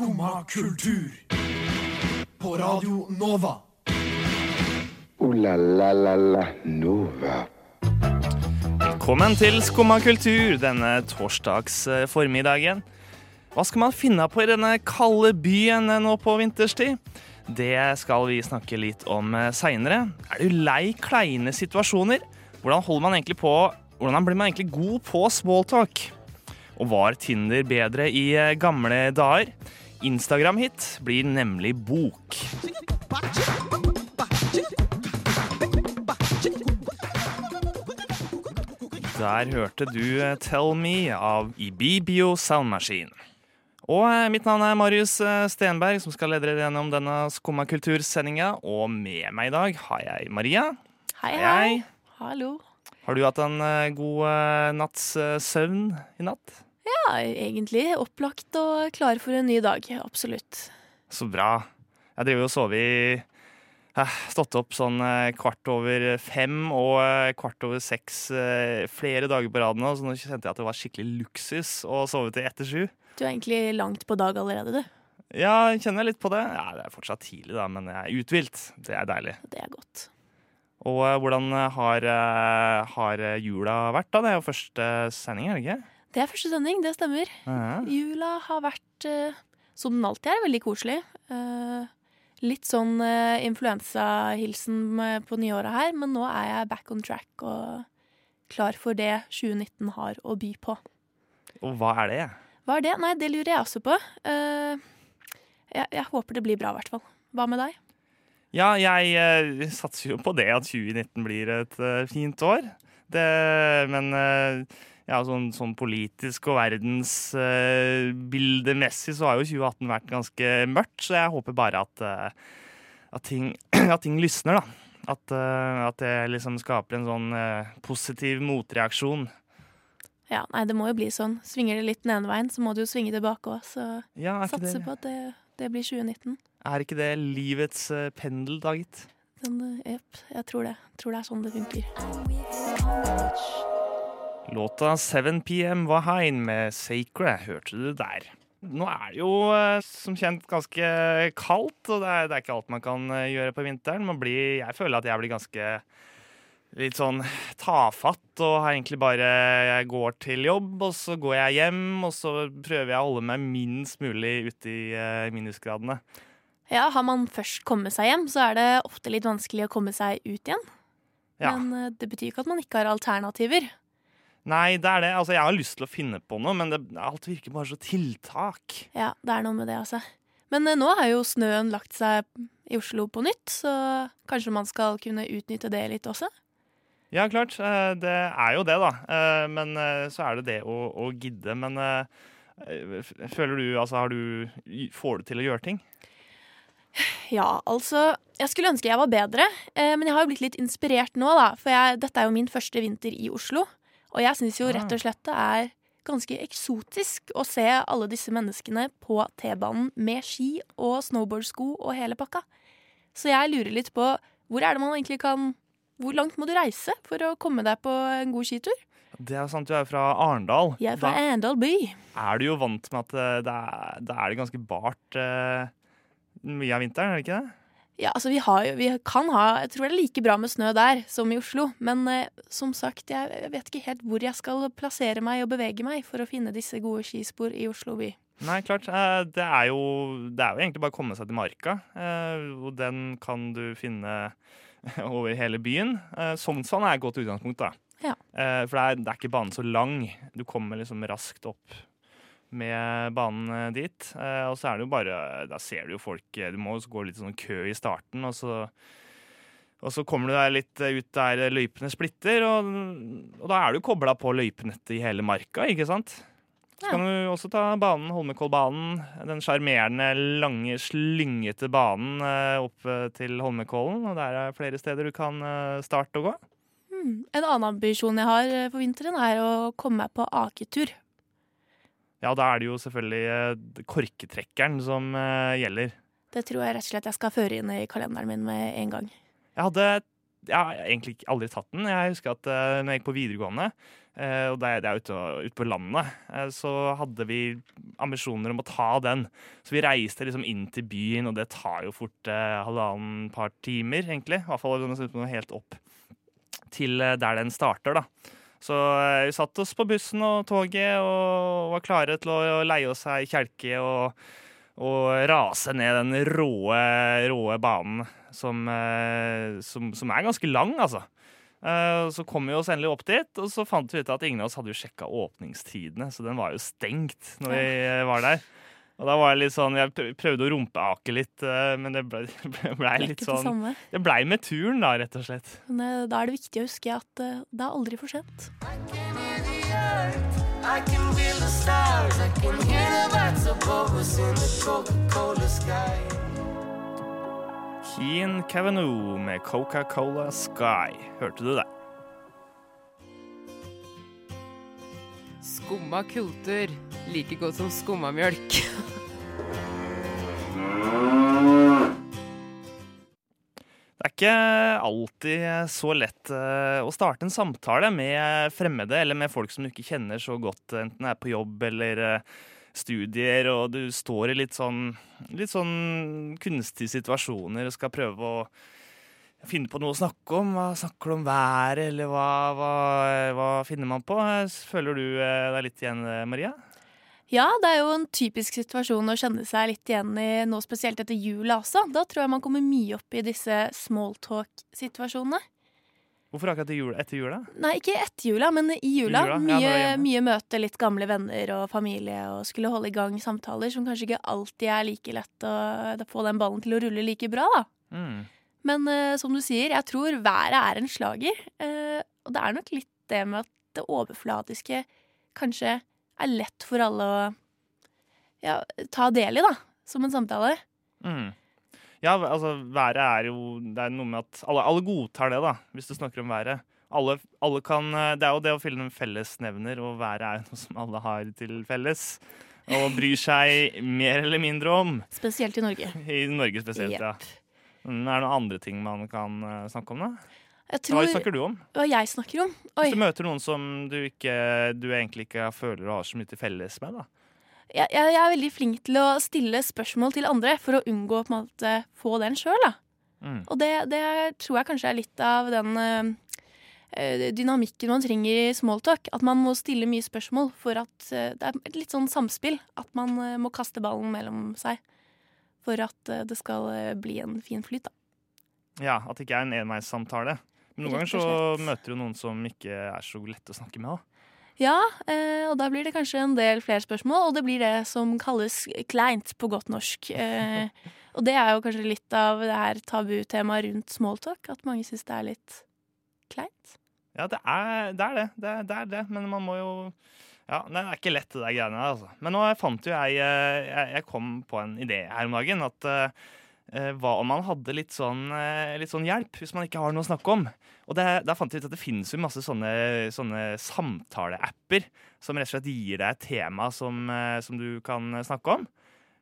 Skumma kultur. På Radio Nova. O-la-la-la-la Nova. Velkommen til Skumma kultur denne torsdags eh, formiddagen. Hva skal man finne på i denne kalde byen eh, nå på vinterstid? Det skal vi snakke litt om eh, seinere. Er du lei kleine situasjoner? Hvordan holder man egentlig på Hvordan blir man egentlig god på smalltalk? Og var Tinder bedre i gamle dager? Instagram-hit blir nemlig bok. Der hørte du eh, 'Tell Me' av Ibibio Sound Machine. Og eh, mitt navn er Marius eh, Stenberg, som skal lede dere gjennom denne Skumma kultursendinga. Og med meg i dag har jeg Maria. Hei, Hei, hei. Hallo. Har du hatt en god natts søvn i natt? Ja, egentlig opplagt og klar for en ny dag. Absolutt. Så bra. Jeg driver og sover i eh, Stått opp sånn eh, kvart over fem og eh, kvart over seks flere dager på rad nå, så nå kjente jeg at det var skikkelig luksus å sove til etter sju. Du er egentlig langt på dag allerede, du. Ja, kjenner jeg litt på det. Ja, Det er fortsatt tidlig, da, men jeg er uthvilt. Det er deilig. Det er godt. Og hvordan har, har jula vært, da? Det er jo første sending, er det ikke? Det er første sending, det stemmer. Ja. Jula har vært, eh, som den alltid er, veldig koselig. Eh, litt sånn eh, influensahilsen på nyåret her, men nå er jeg back on track og klar for det 2019 har å by på. Og hva er det? Hva er det? Nei, det lurer jeg også på. Jeg, jeg håper det blir bra, i hvert fall. Hva med deg? Ja, jeg satser jo på det at 2019 blir et fint år. Det, men ja, sånn, sånn politisk og verdensbildemessig så har jo 2018 vært ganske mørkt, så jeg håper bare at, eh, at, ting, at ting lysner, da. At, eh, at det liksom skaper en sånn eh, positiv motreaksjon. Ja, nei, det må jo bli sånn. Svinger det litt den ene veien, så må du jo svinge tilbake òg. Så Ja, er satser det, på at det, det blir 2019. er ikke det livets pendel, da, gitt? Den, eh, Jepp, jeg tror det. Jeg Tror det er sånn det funker. Låta 7 PM var hein med Sacred, hørte du der. Nå er det jo eh, som kjent ganske kaldt, og det er, det er ikke alt man kan eh, gjøre på vinteren. Man blir, jeg føler at jeg blir ganske litt sånn tafatt og har egentlig bare Jeg går til jobb, og så går jeg hjem, og så prøver jeg å holde meg minst mulig ute i eh, minusgradene. Ja, har man først kommet seg hjem, så er det ofte litt vanskelig å komme seg ut igjen. Ja. Men det betyr ikke at man ikke har alternativer. Nei, det er det. Altså, jeg har lyst til å finne på noe, men det, alt virker bare så tiltak. Ja, det er noe med det, altså. Men eh, nå har jo snøen lagt seg i Oslo på nytt, så kanskje man skal kunne utnytte det litt også? Ja, klart. eh, Det er jo det, da. Eh, Men eh, så er det det å, å gidde. Men eh, føler du Altså, har du Får du til å gjøre ting? Ja, altså Jeg skulle ønske jeg var bedre, eh, men jeg har jo blitt litt inspirert nå, da. For jeg, dette er jo min første vinter i Oslo. Og jeg syns jo Ah. rett og slett det er ganske eksotisk å se alle disse menneskene på T-banen med ski og snowboardsko og hele pakka. Så jeg lurer litt på hvor er det man egentlig kan Hvor langt må du reise for å komme deg på en god skitur? Det er sant, du er fra Arendal. Jeg er fra Arendal by. er du jo vant med at eh, det er, det er ganske bart uh, mye av vinteren, er det ikke det? Ja, altså vi, har vi kan ha Jeg tror det er like bra med snø der som i Oslo. Men eh, som sagt, jeg, jeg vet ikke helt hvor jeg skal plassere meg og bevege meg for å finne disse gode skispor i Oslo by. Nei, klart. eh, Det er jo, det er jo egentlig bare å komme seg til marka. eh, Og den kan du finne over hele byen. Eh, Sognsvann er et godt utgangspunkt, da. Ja. Eh, For det er, det er ikke banen så lang. Du kommer liksom raskt opp med banen eh, dit. Eh, Og så er det jo bare Da ser du jo folk eh, Du må gå litt sånn kø i starten, og så og så kommer du deg litt ut der løypene splitter, og, og da er du kobla på løypenettet i hele marka, ikke sant? Så kan du også ta banen, Holmenkollbanen. Den sjarmerende, lange, slyngete banen opp til Holmenkollen. Og der er flere steder du kan starte å gå. Mm. En annen ambisjon jeg har for vinteren, er å komme meg på aketur. Ja, da er det jo selvfølgelig eh, korketrekkeren som eh, gjelder. Det tror jeg rett og slett jeg skal føre inn i kalenderen min med en gang. Jeg hadde Jeg har egentlig aldri tatt den. Jeg husker at uh, når jeg gikk på videregående, og det er, ute, ute på landet, så hadde vi ambisjoner om å ta den. Så vi reiste liksom inn til byen, og det tar jo fort halvannen par timer, egentlig. I hvert fall helt opp til der den starter, da. Så eh, vi satte oss på bussen og toget og var klare til å leie oss ei kjelke og, og rase ned den råe, råe banen som, eh, som, som er ganske lang, altså. Eh, Så kom vi oss endelig opp dit, og så fant vi ut at ingen av oss hadde jo sjekka åpningstidene, så den var jo stengt når vi var der. Og da var jeg litt sånn, Jeg prøvde å rumpeake litt, eh, men det ble, ble, ble litt ikke det sånn samme. Det blei med turen, da, rett og slett. Men eh, da er det viktig å huske at eh, det er aldri for sent. Keen Cavanaugh med Coca-Cola Sky. Hørte du det? Skumma kultur. Like godt som skumma mjølk. Det er ikke alltid så lett eh, å starte en samtale med fremmede eller med folk som du ikke kjenner så godt, enten det er på jobb eller eh, studier, og du står i litt sånn, litt sånn kunstige situasjoner og skal prøve å finne på noe å snakke om. Hva snakker du om været, eller hva, hva, hva finner man på? Føler du eh, deg litt igjen, eh, Maria? Ja, det er jo en typisk situasjon å kjenne seg litt igjen i nå spesielt etter jula også. Da tror jeg man kommer mye opp i disse smalltalk-situasjonene. Hvorfor akkurat jula? Etter jula? Nei, ikke etter jula, men i jula. jula, Mye, hjemme. mye møte litt gamle venner og familie og skulle holde i gang samtaler som kanskje ikke alltid er like lett å få den ballen til å rulle like bra, da. Mm. Men eh, som du sier, jeg tror været er en slager. eh, og det er nok litt det med at det overflatiske kanskje er lett for alle å ja, ta del i, da. Som en samtale. Mm. Ja, altså, været er jo Det er noe med at alle, alle godtar det, da, hvis du snakker om været. Alle, alle kan, eh, det er jo det å fylle en fellesnevner, og været er jo noe som alle har til felles. Og bryr seg mer eller mindre om. Spesielt i Norge. I Norge spesielt, ja. Mm, Er det noen andre ting man kan eh, snakke om, da? Jeg Hva snakker du om? Hva jeg snakker om? Oi. Hvis du møter noen som du, ikke, du egentlig ikke føler du har så mye til felles med, da. Jeg, jeg, jeg er veldig flink til å stille spørsmål til andre for å unngå å få den sjøl. Mm. Og det, det tror jeg kanskje er litt av den eh, dynamikken man trenger i smalltalk. At man må stille mye spørsmål for at uh, det er et litt sånn samspill. At man uh, må kaste ballen mellom seg for at eh, det skal eh, bli en fin flyt. da. Ja, At det ikke er en enveissamtale. Men noen ganger så møter du noen som ikke er så lett å snakke med. da. Ja, eh, og da blir det kanskje en del flere spørsmål, og det blir det som kalles kleint på godt norsk. Eh, og det er jo kanskje litt av det her tabutemaet rundt smalltalk, at mange syns det er litt kleint. Ja, det er det. Er det. Det, er, det er det. Men man må jo Ja, nei, det er ikke lett, det der greiene der, altså. Men nå fant jo jeg eh, Jeg, jeg kom på en idé her om dagen. At eh, eh, hva om man hadde litt sånn, litt sånn hjelp, hvis man ikke har noe å snakke om? Og det, da fant jeg ut at det finnes jo masse sånne, sånne samtaleapper som rett og slett gir deg et tema som, som du kan snakke om.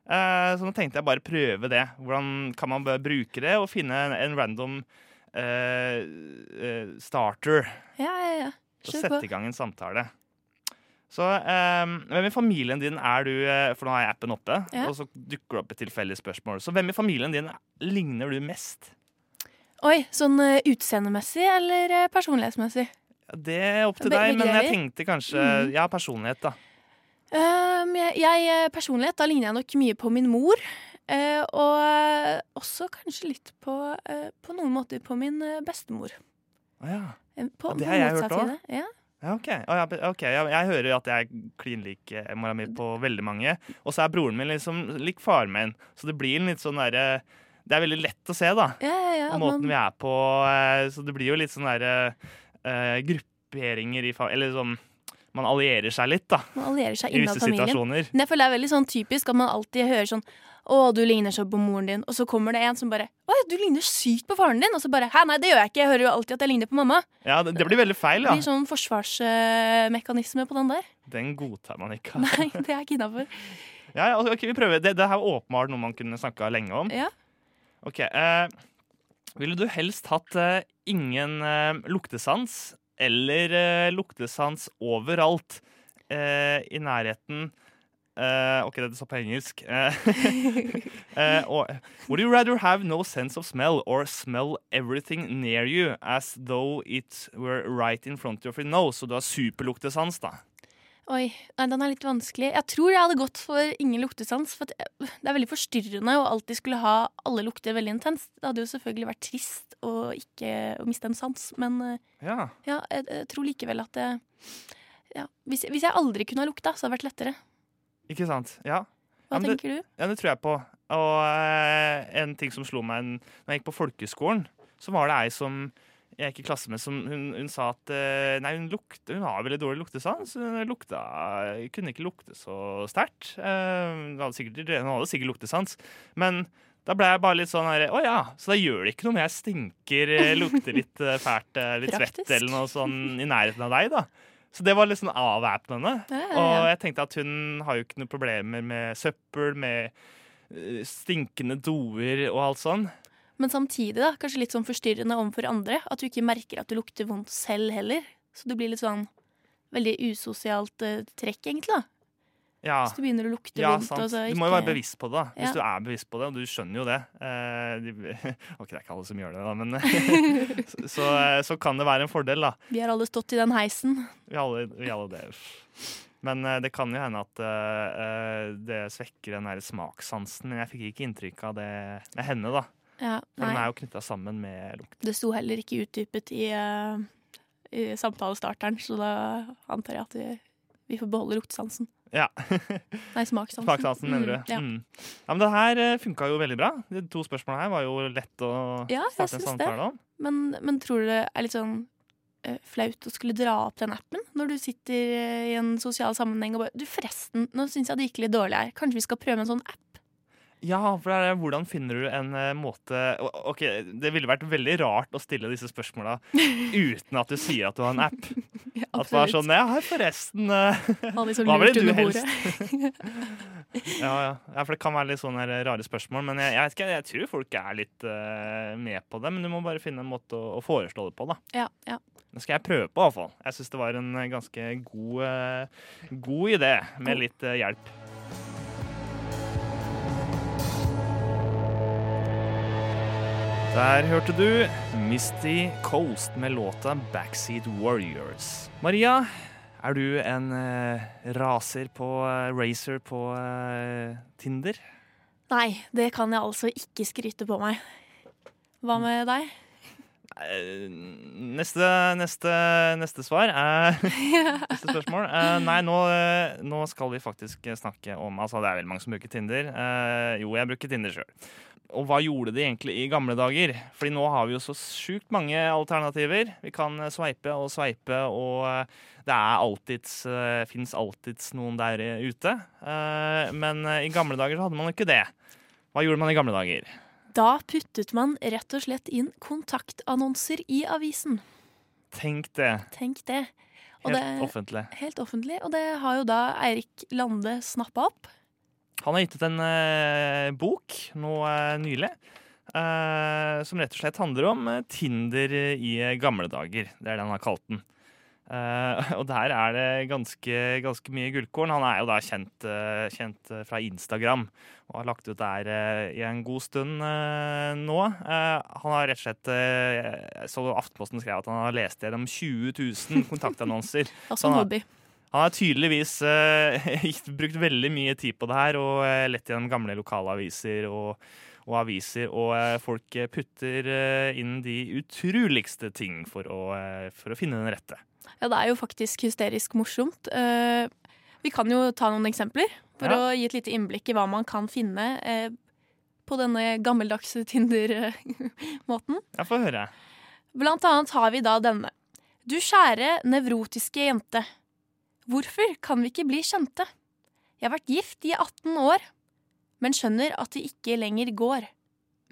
Så nå tenkte jeg bare prøve det. Hvordan kan man bruke det og finne en, random uh, starter Ja, ja, ja. og sette i gang en samtale. Så um, hvem i familien din er du eh, For nå har jeg appen oppe, Ja. og så dukker det opp et tilfeldig spørsmål. Så hvem i familien din ligner du mest? Oi, sånn uh, utseendemessig eller eh, personlighetsmessig? Det er opp til Be- deg, men jeg tenkte kanskje mm. Ja, personlighet, da. Um, jeg, jeg, eh, personlighet, da ligner jeg nok mye på min mor. Uh, og eh, også kanskje litt på, uh, på noen måter på min eh, bestemor. Ja. Eh, På, Ja, det har jeg hørt også. Ja. Ja. Oh, ja, ok, Jeg hører at jeg er klin lik eh, mora mi på veldig mange. Og så er broren min liksom lik faren min, så det blir en litt sånn derre Det er veldig lett å se, da. Ja, ja, ja, og måten man- vi er på. eh, Så det blir jo litt sånn derre uh, grupperinger i familien Eller sånn Man allierer seg litt, da. Man allierer seg I innad visse familien. Men jeg føler det er veldig sånn typisk at man alltid hører sånn å, du ligner så på moren din. Og så kommer det en som bare Å, du ligner sykt på faren din. Og så bare Hæ, nei, det gjør jeg ikke. Jeg hører jo alltid at jeg ligner på mamma. Ja, det, det blir veldig feil, ja. Det blir sånn forsvarsmekanisme på den der. Den godtar man ikke. Nei, det er ikke innafor. Ja, ja, ok, vi prøver. Det, det her er åpenbart noe man kunne snakka lenge om. Ja. Ok, eh, Ville du helst hatt eh, ingen eh, luktesans eller eh, luktesans overalt eh, i nærheten eh, OK, dette sa på engelsk. Uh, uh, or, would you rather have no sense of smell or smell everything near you as though it were right in front of your nose? Så du har superluktesans, da. Oi, den er litt vanskelig. Jeg tror jeg hadde gått for ingen luktesans. For det er veldig forstyrrende å alltid skulle ha alle lukter veldig intenst. Det hadde jo selvfølgelig vært trist å ikke å miste en sans, men eh, Ja. ja, jeg, jeg tror likevel at det ja, hvis, hvis jeg aldri kunne ha lukta, så hadde det vært lettere. Ikke sant? Ja. Hva Ja, tenker det- du? Ja, det tror jeg på. Og eh, en ting som slo meg en- når jeg gikk på folkeskolen, så var det ei som jeg gikk i klasse med, som hun, hun sa at eh, nei, hun, lukte, hun har veldig dårlig luktesans. Hun lukta, kunne ikke lukte så sterkt. Eh, hun, hadde sikkert, hun hadde sikkert luktesans, men da ble jeg bare litt sånn her Å ja, så da gjør det ikke noe om jeg stinker, eh, lukter litt eh, fælt, litt litt svett eller noe sånn i nærheten av deg, da. Så det var litt sånn avvæpnende. Ja, ja, Og jeg tenkte at hun har jo ikke noen problemer med søppel, med eh, stinkende doer og alt sånn. Men samtidig da, kanskje litt sånn forstyrrende overfor andre. At du ikke merker at du lukter vondt selv heller. Så du blir litt sånn veldig usosialt uh, trekk, egentlig. da. Ja, Hvis du begynner å lukte ja vondt. Altså, Du må jo være bevisst på det. da. Hvis Ja. du er bevisst på det, og du skjønner jo det eh, de, Ok, det er ikke alle som gjør det, da, men så, så, så kan det være en fordel, da. Vi har alle stått i den heisen. Vi alle, vi alle det. Men eh, det kan jo hende at eh, eh, det svekker den der smakssansen. Men jeg fikk ikke inntrykk av det med henne, da. Ja, For den er jo knytta sammen med lukt. Det sto heller ikke utdypet i, uh, i samtalestarteren, så da antar jeg at vi, vi får beholde luktesansen. Ja. Nei, smakssansen. Smakssansen, mener du. Mm, ja. Mm. ja, men det her funka jo veldig bra. De to spørsmålene her var jo lett å Ja, starte en samtale det. om. Men, men tror du det er litt sånn uh, flaut å skulle dra opp den appen når du sitter eh, i en sosial sammenheng og bare Du, forresten, nå syns jeg det gikk litt dårlig her. Kanskje vi skal prøve en sånn app? Ja, for det er, hvordan finner du en eh, måte Ok, Det ville vært veldig rart å stille disse spørsmåla uten at du sier at du har en app. At det var sånn Ja, forresten eh, liksom Hva ville du helst? ja, ja, for det kan være litt sånne rare spørsmål. Men jeg, jeg vet ikke, jeg tror folk er litt uh, med på det. Men du må bare finne en måte å, å foreslå det på, da. Ja, ja. Det skal jeg prøve på, i hvert fall. Jeg syns det var en eh, ganske god, uh, god idé, med litt uh, hjelp. Der hørte du Misty Coast med låta 'Backseat Warriors'. Maria, er du en uh, raser på uh, racer på uh, Tinder? Nei, det kan jeg altså ikke skryte på meg. Hva med deg? Eh, Neste, neste, neste svar er Neste spørsmål. Eh, nei, nå, eh, nå skal vi faktisk snakke om Altså, det er veldig mange som bruker Tinder. Eh, jo, jeg bruker Tinder sjøl. Og hva gjorde de egentlig i gamle dager? Fordi nå har vi jo så sjukt mange alternativer. Vi kan eh, sveipe og sveipe, og eh, det er alltids uh, fins alltids noen der eh, ute. Eh, men eh, i gamle dager så hadde man jo ikke det. Hva gjorde man i gamle dager? Da puttet man rett og slett inn kontaktannonser i avisen. Tenk det. Tenk det. Og Helt det offentlig. helt offentlig. Og det har jo da Eirik Lande snappa opp. Han har gitt ut en eh, bok nå eh, nylig. eh, som rett og slett handler om eh, Tinder i gamle dager. Det er det han har kalt den. Eh, og der er det ganske, ganske mye gullkorn. Han er jo da kjent, eh, kjent fra Instagram og har lagt ut der i en god stund nå. Han har rett og slett uh, så Aftenposten skrev at han har lest gjennom 20 000 kontaktannonser. Altså en hobby. Han har tydeligvis eh, brukt veldig mye tid på det her og eh, lett gjennom gamle lokalaviser og, og aviser. Og eh, folk putter eh, inn de utroligste ting for å, eh, for å finne den rette. Ja, det er jo faktisk hysterisk morsomt. Eh, vi kan jo ta noen eksempler for Ja. å gi et lite innblikk i hva man kan finne på denne gammeldagse Tinder-måten. Ja, få høre. Blant annet har vi da denne. Du kjære nevrotiske jente. Hvorfor kan vi ikke bli kjente? Jeg har vært gift i 18 år, men skjønner at det ikke lenger går.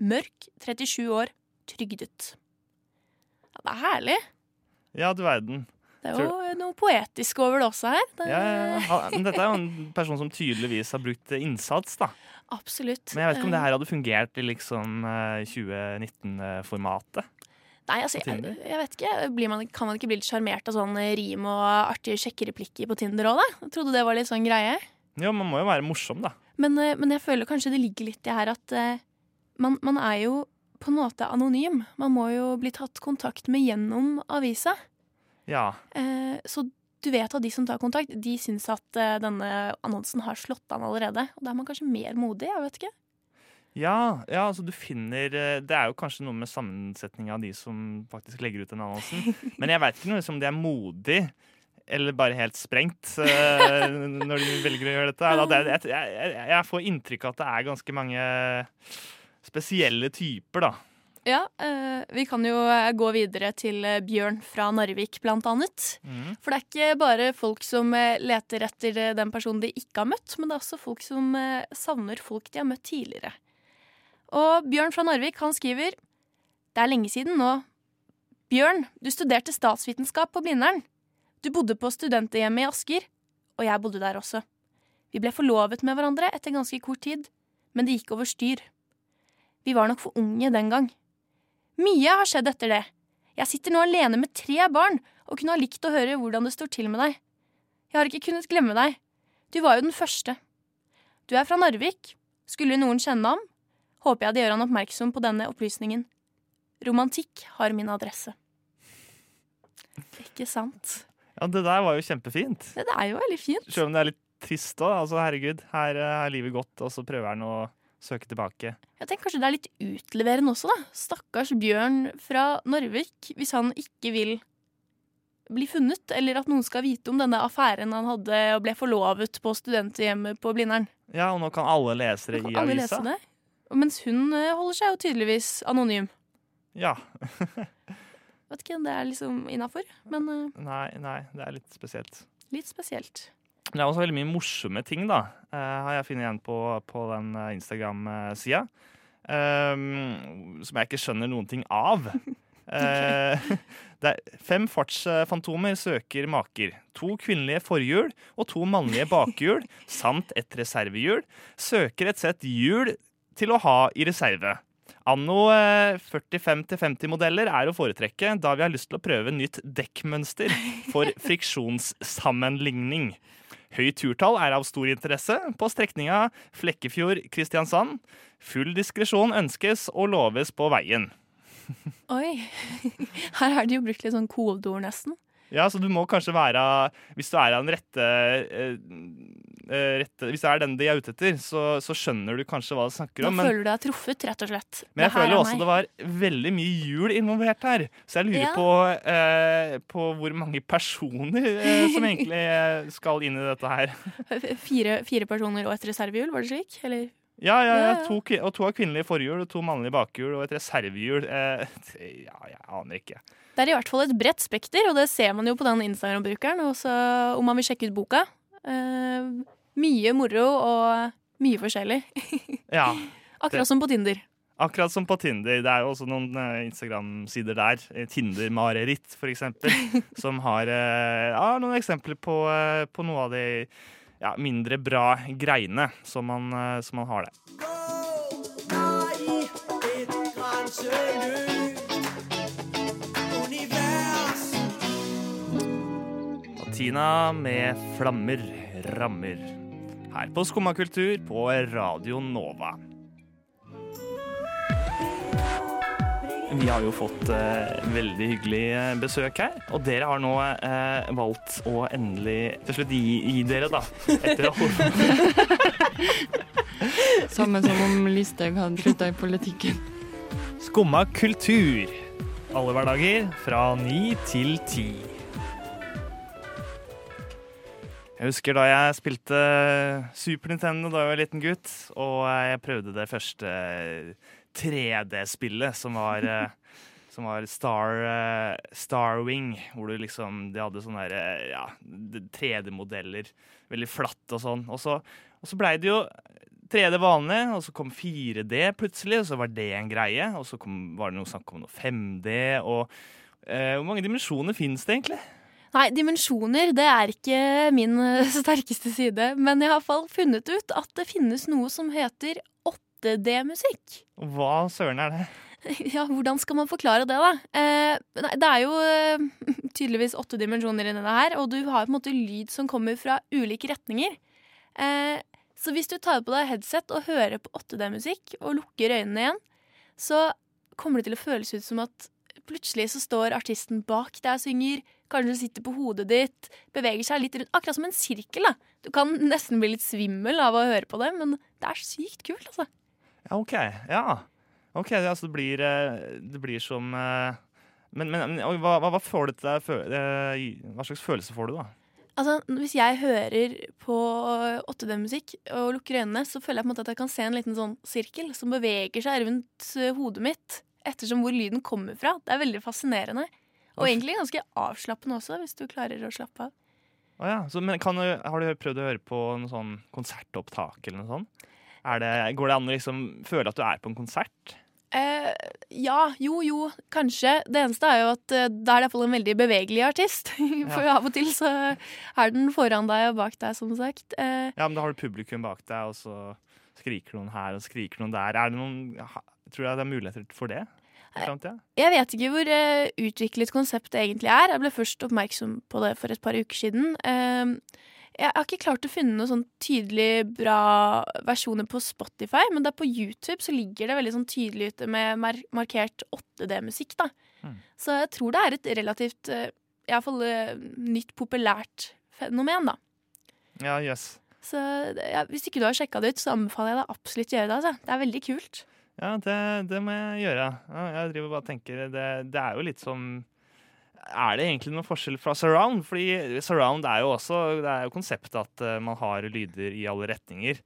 Mørk, 37 år, trygdet. Ja, det er herlig. Ja, du verden. Det er jo noe poetisk over det også her. Det, Ja, ja, ja. Men dette er jo en person som tydeligvis har brukt eh, innsats, da. Absolutt. Men jeg vet ikke om det Eh, her hadde fungert i liksom 2019-formatet. Nei, altså, jeg, jeg vet ikke. Blir man, kan man ikke bli litt sjarmert av sånn rim og artige sjekkereplikker på Tinder òg, da? Jeg trodde det var litt sånn greie. Ja, man må jo være morsom, da. Men, eh, men jeg føler kanskje det ligger litt i her at uh, man, man er jo på en måte anonym. Man må jo bli tatt kontakt med gjennom avisa. Ja. Uh, så du vet at de som tar kontakt, de syns at uh, denne annonsen har slått an allerede. Og da er man kanskje mer modig, jeg vet ikke. Ja, ja, altså du finner eh, Det er jo kanskje noe med sammensetninga av de som faktisk legger ut den annonsen. Men jeg veit ikke noe om de er modig eller bare helt sprengt eh, når de velger å gjøre dette. Jeg, får inntrykk av at det er ganske mange spesielle typer, da. Ja, eh, vi kan jo gå videre til Bjørn fra Narvik, blant annet. Mm. For det er ikke bare folk som leter etter den personen de ikke har møtt, men det er også folk som savner folk de har møtt tidligere. Og Bjørn fra Narvik han skriver Det er lenge siden nå. Bjørn, du studerte statsvitenskap på Blindern. Du bodde på studenthjemmet i Asker, og jeg bodde der også. Vi ble forlovet med hverandre etter ganske kort tid, men det gikk over styr. Vi var nok for unge den gang. Mye har skjedd etter det. Jeg sitter nå alene med tre barn og kunne ha likt å høre hvordan det står til med deg. Jeg har ikke kunnet glemme deg. Du var jo den første. Du er fra Narvik. Skulle noen kjenne ham, håper jeg det gjør han oppmerksom på denne opplysningen. Romantikk har min adresse. Ikke sant? Ja, det der var jo kjempefint. Det er jo veldig fint. Selv om det er litt trist òg. Altså, herregud, her eh, er livet godt, og så prøver han å søke tilbake. Jeg tenker kanskje det er litt utleverende også, da. Stakkars Bjørn fra Narvik. Hvis han ikke vil bli funnet, eller at noen skal vite om denne affæren han hadde og ble forlovet på studenthjemmet på Blindern. Ja, og nå kan alle lese det Kan i alle avisa. lese det? Mens hun eh, holder seg jo tydeligvis anonym. Ja. Vet ikke om det er liksom innafor, men eh, Nei, nei, det er litt spesielt. litt spesielt. Det er også veldig mye morsomme ting, da. eh, har jeg funnet igjen på, på den Instagram-sida. som jeg ikke skjønner noen ting av. okay. er fem fartsfantomer søker maker. To kvinnelige forhjul og to mannlige bakhjul samt et reservehjul søker et sett hjul til å ha i reserve. Anno eh, 45-50-modeller er å foretrekke, da vi har lyst til å prøve nytt dekkmønster for friksjonssammenligning. Høyt turtall er av stor interesse på strekninga Flekkefjord-Kristiansand. Full diskresjon ønskes og loves på veien. Oi. Her har de jo brukt litt sånn kodeord, nesten. Ja, så du må kanskje være Hvis du er av den rette, eh, eh, rette Hvis det er den de er ute etter, så, så skjønner du kanskje hva du snakker Da om. Men, føler du deg truffet, rett og slett. men jeg føler er også meg. det var veldig mye jul involvert her. Så jeg lurer Ja. på, eh, på hvor mange personer eh, som egentlig eh, skal inn i dette her. Fire, fire personer og et reservehjul, var det slik? Eller? Ja, ja, ja. To, og to av kvinnelige forhjul og to mannlige bakhjul og et reservehjul. Eh, ja, jeg aner ikke. Det er i hvert fall et bredt spekter, og det ser man jo på den Instagram-brukeren. Også om man vil sjekke ut boka. Eh, mye moro og mye forskjellig. Ja, Akkurat som på Tinder. Akkurat som på Tinder. Det er jo også noen eh, Instagram-sider der. eh, Tinder-mareritt, for eksempel. som har eh, ja, noen eksempler på, på noe av de ja, mindre bra greiene som man, som man har der. Tina med 'Flammer rammer'. Her på Skumma kultur på Radio Nova. Vi har jo fått eh, veldig hyggelig eh, besøk her, og dere har nå eh, valgt å endelig til slutt gi, gi dere, da. Etter å Samme som om Listhaug hadde slutta i politikken. Skumma kultur. Alle hverdager fra ni til ti. Jeg husker da jeg spilte Super Nintendo da jeg var liten gutt, og jeg prøvde det første 3D-spillet, som var eh, som var Star, eh, Starwing, hvor du liksom De hadde sånne der, eh, ja, 3D-modeller. Veldig flatt og sånn. Og så, og så blei det jo 3D vanlig, og så kom 4D plutselig, og så var det en greie. Og så kom, var det noe snakk om noe 5D, og eh, Hvor mange dimensjoner finnes det egentlig? Nei, dimensjoner det er ikke min eh, sterkeste side. Men jeg har i hvert fall funnet ut at det finnes noe som heter 8D-musikk. Hva søren er det? Ja, hvordan skal man forklare det, da? Eh, nei, det er jo eh, tydeligvis åtte dimensjoner inni det her, og du har på en måte lyd som kommer fra ulike retninger. Eh, så hvis du tar på deg headset og hører på 8D-musikk og lukker øynene igjen, så kommer det til å føles ut som at plutselig så står artisten bak deg og synger, kanskje sitter på hodet ditt, beveger seg litt rundt, akkurat som en sirkel. da. Du kan nesten bli litt svimmel av å høre på det, men det er sykt kult, altså. Ja, OK. Ja. Ok, det, altså, det, blir, eh, det blir som eh, Men, men, hva, hva, får det til deg eh, Hva slags følelse får du, da? Altså, Hvis jeg hører på 8D-musikk og lukker øynene, så føler jeg på en måte at jeg kan se en liten sånn sirkel som beveger seg rundt hodet mitt, ettersom hvor lyden kommer fra. Det er veldig fascinerende. Og egentlig ganske avslappende også, hvis du klarer å slappe av. Oh, ja. Så, men kan har du prøvd å høre på noe sånn konsertopptak eller noe sånt? Er det, går det an å liksom føle at du er på en konsert? Eh, ja, jo, jo, kanskje. Det eneste er jo at eh, da er det iallfall en veldig bevegelig artist. For av og til så er den foran deg og bak deg, som sagt. Eh, Ja, men da har du publikum bak deg, og så skriker noen her og skriker noen der. Er det noen, tror du det er muligheter for det? Fremtiden? Jeg vet ikke hvor uh, utviklet konseptet egentlig er. Jeg ble først oppmerksom på det for et par uker siden. Uh, jeg har ikke klart å finne noen sånn tydelig bra versjoner på Spotify, men der på YouTube så ligger det veldig sånn tydelig ute med mar markert 8D-musikk. da. Mm. Så jeg tror det er et relativt uh, i hvert fall eh, nytt, populært fenomen, da. Ja, yes. Så ja, hvis ikke du har sjekka det ut, så anbefaler jeg deg absolutt å gjøre det. altså. Det er veldig kult. Ja, det, det må jeg gjøre. Ja, jeg driver bare og tenker det, det er jo litt som Er det egentlig noen forskjell fra surround? Fordi surround er jo også Det er jo konseptet at eh, man har lyder i alle retninger.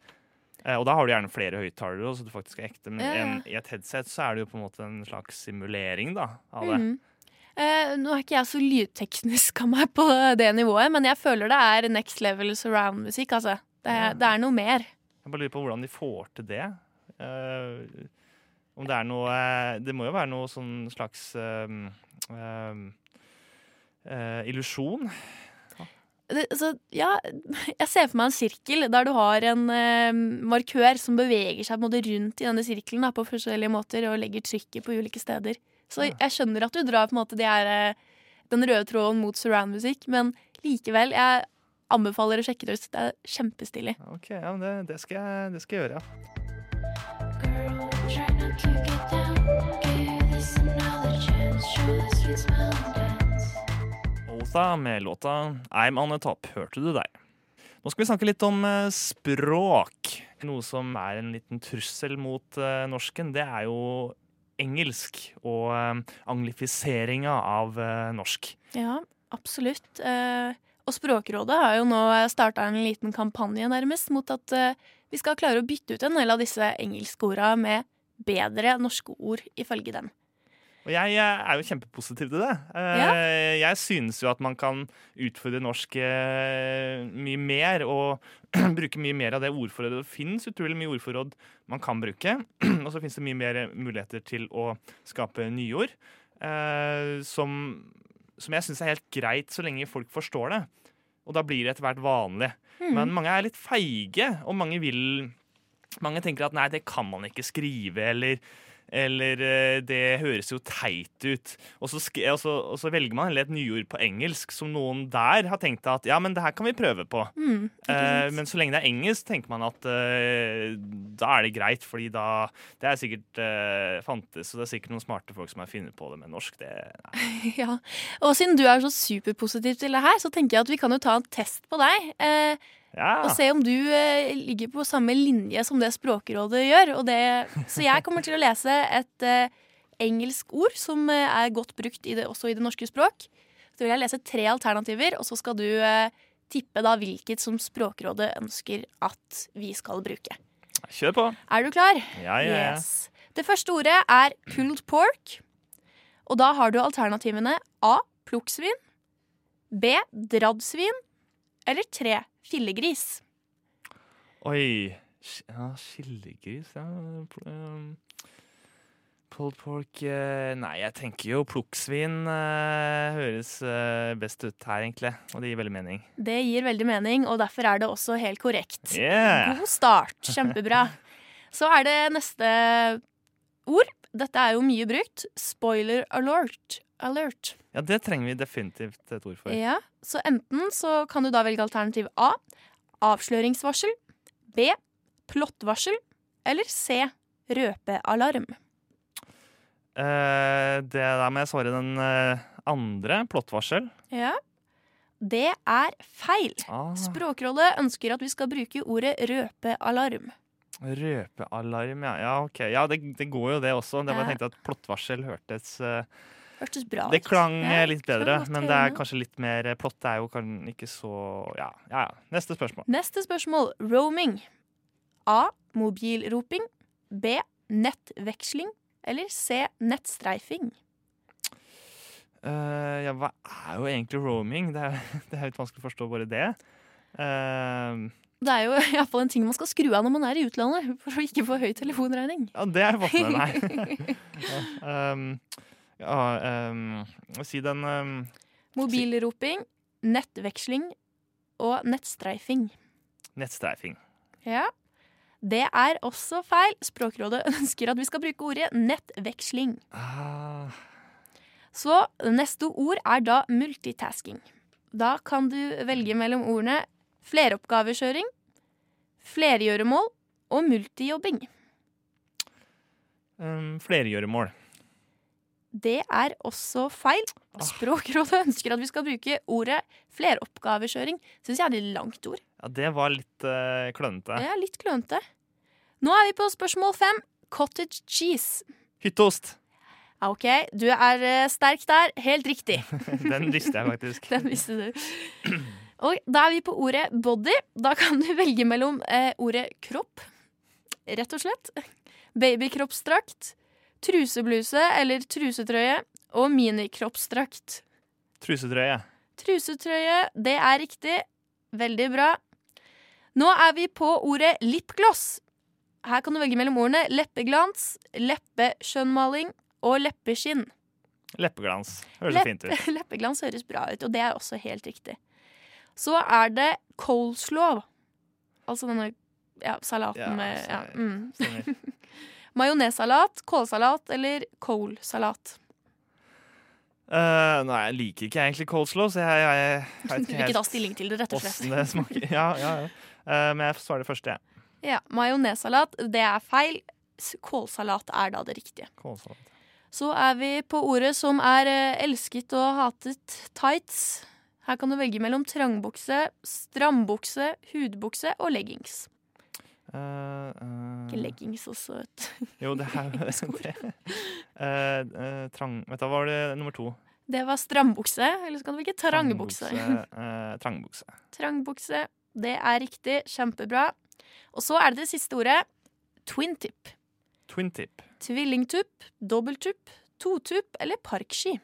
Eh, og da har du gjerne flere høyttalere, så du faktisk er ekte. Men en, i et headset så er det jo på en måte en slags simulering da, av det. Mhm. Eh, nå er ikke jeg så lydteknisk av meg på det nivået, men jeg føler det er next level surround-musikk. Altså. Det, Ja. det er noe mer. Jeg bare lurer på hvordan de får til det. Eh, om det er noe Det må jo være noe sånn slags um, um, eh, illusjon. Det, så, ja, jeg ser for meg en sirkel der du har en eh, markør som beveger seg rundt i denne sirkelen da, på forskjellige måter og legger trykket på ulike steder. Så Ja. jeg skjønner at du drar måte de her, eh, den røde tråden mot surround-musikk, men likevel, jeg anbefaler å sjekke det ut. Det er kjempestilig. Ok, ja, det, det, skal jeg, det skal jeg gjøre, ja. Otha med låta I'm On A Top. Hørte du deg. Nå skal vi snakke litt om eh, språk. Noe som er en liten trussel mot eh, norsken, det er jo engelsk og eh, anglifiseringa av norsk. Ja, absolutt. Eh, og Språkrådet har jo nå starta en liten kampanje nærmest mot at vi skal klare å bytte ut en del av disse engelskorda med bedre norske ord, ifølge dem. Og jeg eh, er jo kjempepositiv til det. Eh, Jeg synes jo at man kan utfordre norsk eh, mye mer og bruke mye mer av det ordforrådet. Det finnes utrolig mye ordforråd man kan bruke. Og så finnes det mye mer muligheter til å skape nyord. som, som jeg syns er helt greit så lenge folk forstår det. Og da blir det etter hvert vanlig. Men mange er litt feige, og mange vil Mange tenker at nei, det kan man ikke skrive, eller eller eh, det høres jo teit ut. Og så, og, så, og så velger man heller et nyord på engelsk som noen der har tenkt at ja, men det her kan vi prøve på. Mm, Eh, men så lenge det er engelsk, tenker man at eh, da er det greit, fordi da Det er sikkert eh, fantes, og det er sikkert noen smarte folk som har funnet på det med norsk. Det, nei. ja. Og siden du er så superpositiv til det her, så tenker jeg at vi kan jo ta en test på deg. Eh, ja. Og se om du eh, ligger på samme linje som det Språkrådet gjør. Det, så jeg kommer til å lese et eh, engelsk ord som eh, er godt brukt i det, også i det norske språk. Så vil jeg lese tre alternativer, og så skal du eh, tippe da hvilket som Språkrådet ønsker at vi skal bruke. Kjør på. Er du klar? Ja, ja, ja. Yes. Det første ordet er pulled pork. Og da har du alternativene A. Plukksvin. B. Dradsvin. Eller 3 skillegris? Oi ja, Skillegris ja. Um, pulled pork eh, Nei, jeg tenker jo plukksvin eh, høres eh, best ut her, egentlig. Og det gir veldig mening. Det gir veldig mening, og derfor er det også helt korrekt. Yeah. God start. Kjempebra. Så er det neste ord. Dette er jo mye brukt. Spoiler alert. Alert. Ja, det trenger vi definitivt et ord for. Ja, Så enten så kan du da velge alternativ A. Avsløringsvarsel. B. Plottvarsel. Eller C. Røpealarm. Eh, det der må jeg svare den eh, andre. Plottvarsel. Ja. Det er feil. Ah, Språkrådet ønsker at vi skal bruke ordet røpealarm. røpealarm, ja. Ja, ok. Ja, det, det går jo det også. Det var jeg tenkte at plottvarsel hørtes eh, Hørtes bra ut. Det klang Ja, eh, litt bedre, klang men det er kanskje litt mer plott. Plott er jo ikke så Ja, ja. ja. Neste spørsmål. Neste spørsmål. Roaming. A. Mobilroping. B. Nettveksling. Eller C. Nettstreifing. Uh, ja, hva er jo egentlig roaming? Det er, det er litt vanskelig å forstå bare det. Uh, Det er jo i hvert fall en ting man skal skru av når man er i utlandet, for å ikke få høy telefonregning. ja, det er jeg fått med meg. um, ja, um, si den um, Mobilroping, nettveksling og nettstreifing. nettstreifing. Ja. Det er også feil. Språkrådet ønsker at vi skal bruke ordet nettveksling. Ah, Så neste ord er da multitasking. Da kan du velge mellom ordene fleroppgavekjøring, flergjøremål og multijobbing. um, flergjøremål. Det er også feil. Språkrådet ønsker at vi skal bruke ordet fleroppgavekjøring. Syns jeg er litt langt ord. Ja, det var litt uh, klønete. Er litt klønete. Nå er vi på spørsmål fem. Cottage cheese. Hytteost. Ja, OK, du er eh, sterk der. Helt riktig. Den visste jeg faktisk. Den visste du. Og da er vi på ordet body. Da kan du velge mellom eh, ordet kropp, rett og slett, babykroppsdrakt, trusebluse eller trusetrøye og minikroppsdrakt. Trusetrøye. Trusetrøye, det er riktig. Veldig bra. Nå er vi på ordet lipgloss. Her kan du velge mellom ordene leppeglans, leppeskjønnmaling og leppeskinn. Leppeglans. Høres Lepp- fint ut. Leppeglans høres bra ut, og det er også helt riktig. Så er det coleslaw. Altså denne ja, salaten Ja, med ja, så- mm. Majonessalat, kålsalat eller kålsalat? Uh, nei, jeg liker ikke egentlig coleslaw, så jeg, jeg, jeg vet Du ikke helt ta stilling til det, rett og slett. det smaker. Ja, ja, ja. Uh, men jeg svarer det første, jeg. Ja, Majonessalat, det er feil. Kålsalat er da det riktige. Kålsalat. Så er vi på ordet som er eh, elsket og hatet tights. Her kan du velge mellom trangbukse, strambukse, hudbukse og leggings. Eh, eh, Ikke leggings også, vet du. Jo, det er det. Uh, eh, trang Vet du, hva var det nummer to? Det var strambukse, eller så kan du velge trangbukse. eh, trangbukse. Trangbukse, det er riktig. Kjempebra. Og så er det det siste ordet. Twintip. Twintip. Twin tip. Tvillingtupp, dobbelttupp, totupp eller parkski.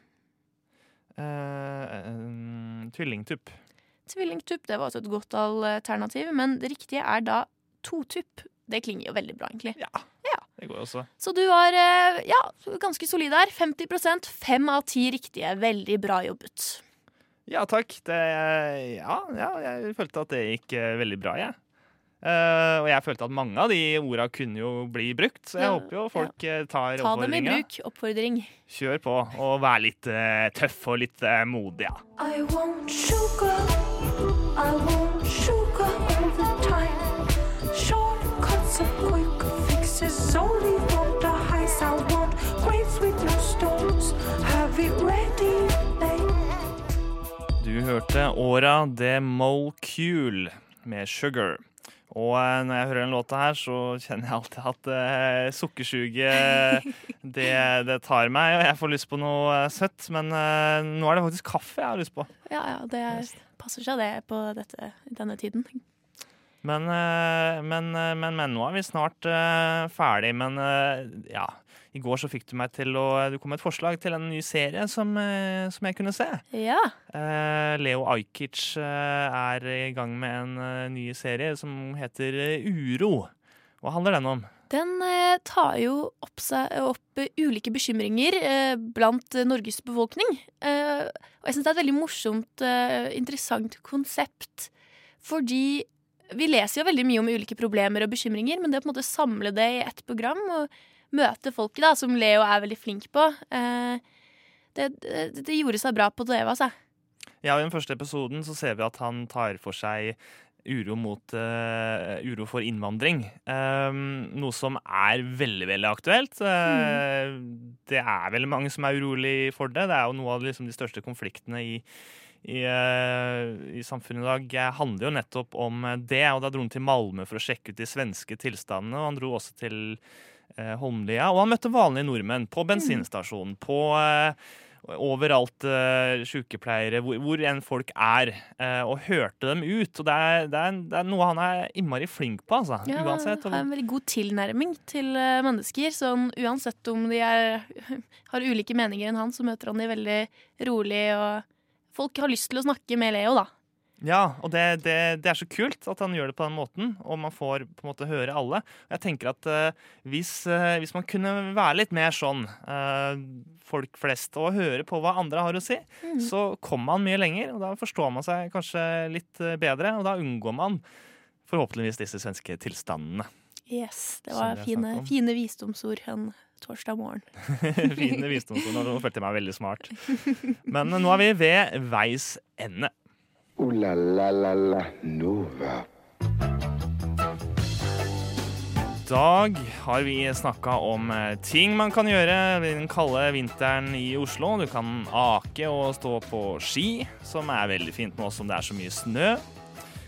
Uh, eh, tvillingtupp. Tvillingtupp det var også et godt alternativ, men det riktige er da totupp. Det klinger jo veldig bra, egentlig. Ja. Det går også. Så du var eh, ja, ganske solid her. 50% Fem av ti riktige. Veldig bra jobbet. Ja takk. Det, ja, ja, jeg følte at det gikk eh, veldig bra, jeg. Uh, og jeg følte at mange av de orda kunne jo bli brukt, så jeg Ja, håper jo folk ja. tar Ta dem i bruk. Oppfordring. Kjør på, og vær litt uh, tøff og litt uh, modig, ja. I want sugar. I want Only want the highs. I want grapes with no stones. Have it ready. Du hørte Åra The Molcule med Sugar. Og eh, når jeg hører den låta her, så kjenner jeg alltid at uh, sukkersuget det, det tar meg, og jeg får lyst på noe eh, søtt. Men eh, nå er det faktisk kaffe jeg har lyst på. Ja, ja, det er, passer seg det på dette, denne tiden. Men, eh, men, eh, men, men nå er vi snart uh, ferdig. Men uh, ja, i går så fikk du meg til å Du kom med et forslag til en ny serie som, uh, som jeg kunne se. Ja. Leo Ajkic er i gang med en ny serie som heter Uro. Hva handler den om? Den tar jo opp, seg, opp ulike bekymringer blant Norges befolkning. Og jeg syns det er et veldig morsomt, interessant konsept. Fordi vi leser jo veldig mye om ulike problemer og bekymringer, men det å på en måte samle det i ett program og møte folket, da, som Leo er veldig flink på, eh, det, det, det gjorde seg bra på TV, altså. Ja, og I den første episoden så ser vi at han tar for seg uro, mot, uh, uro for innvandring. Um, noe som er veldig veldig aktuelt. Eh, Det er veldig mange som er urolig for det. Det er jo noe av liksom, de største konfliktene i, i, eh, i samfunnet i dag eh, handler jo nettopp om eh, det. Og Da dro han til Malmö for å sjekke ut de svenske tilstandene. Og han dro også til eh, Holmlia. Og han møtte vanlige nordmenn på bensinstasjonen, på eh, overalt uh, sykepleiere, hvor, hvor enn folk er, uh, og hørte dem ut. Og det er, det, er, det er noe han er innmari flink på, altså. Ja, uansett. har en veldig god tilnærming til uh, mennesker. Sånn, uansett om de er, har ulike meninger enn han, så møter han de veldig rolig. Og folk har lyst til å snakke med Leo, da. Ja, og det, det, det er så kult at han gjør det på den måten, og man får på en måte høre alle. Jeg tenker at uh, hvis, uh, hvis man kunne være litt mer sånn uh, folk flest, og høre på hva andre har å si, så kommer man mye lenger, og da forstår man seg kanskje litt bedre, og da unngår man forhåpentligvis disse svenske tilstandene. Yes, Det var fine, fine visdomsord en torsdag morgen. Fine visdomsord. Nå følte jeg meg veldig smart. Men nå er vi ved veis ende. Ooh la la la la Nova. I dag har vi snakka om eh, ting man kan gjøre i den kalde vinteren i Oslo. Du kan ake og stå på ski, som er veldig fint nå som det er så mye snø.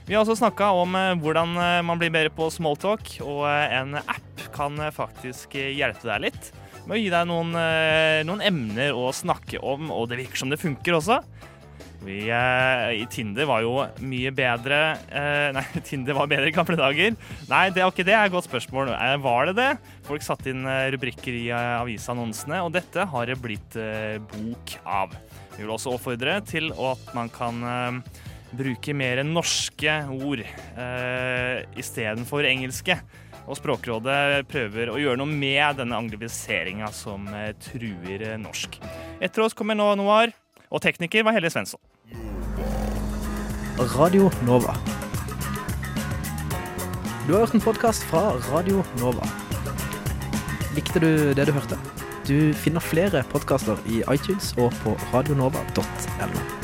Vi har også snakka om eh, hvordan eh, man blir bedre på smalltalk, og en app kan eh, faktisk eh, hjelpe deg litt med å gi deg noen, eh, noen emner å snakke om, og det virker som det funker også. Vi, eh, Tinder var jo mye bedre Nei, Tinder var bedre i gamle dager. Nei, det er ikke det. er et godt spørsmål. Var det det? Folk satte inn rubrikker i avisannonsene, og dette har det blitt bok av. Vi vil også oppfordre til at man kan bruke mer norske ord eh, istedenfor engelske. Og Språkrådet prøver å gjøre noe med denne anglifiseringa som eh, truer eh, norsk. Etter oss kommer nå Noir, og tekniker var Helle Svensson. Radio Nova. Du har hørt en podkast fra Radio Nova. Likte du det du hørte? Du finner flere podkaster i iTunes og på radionova.no.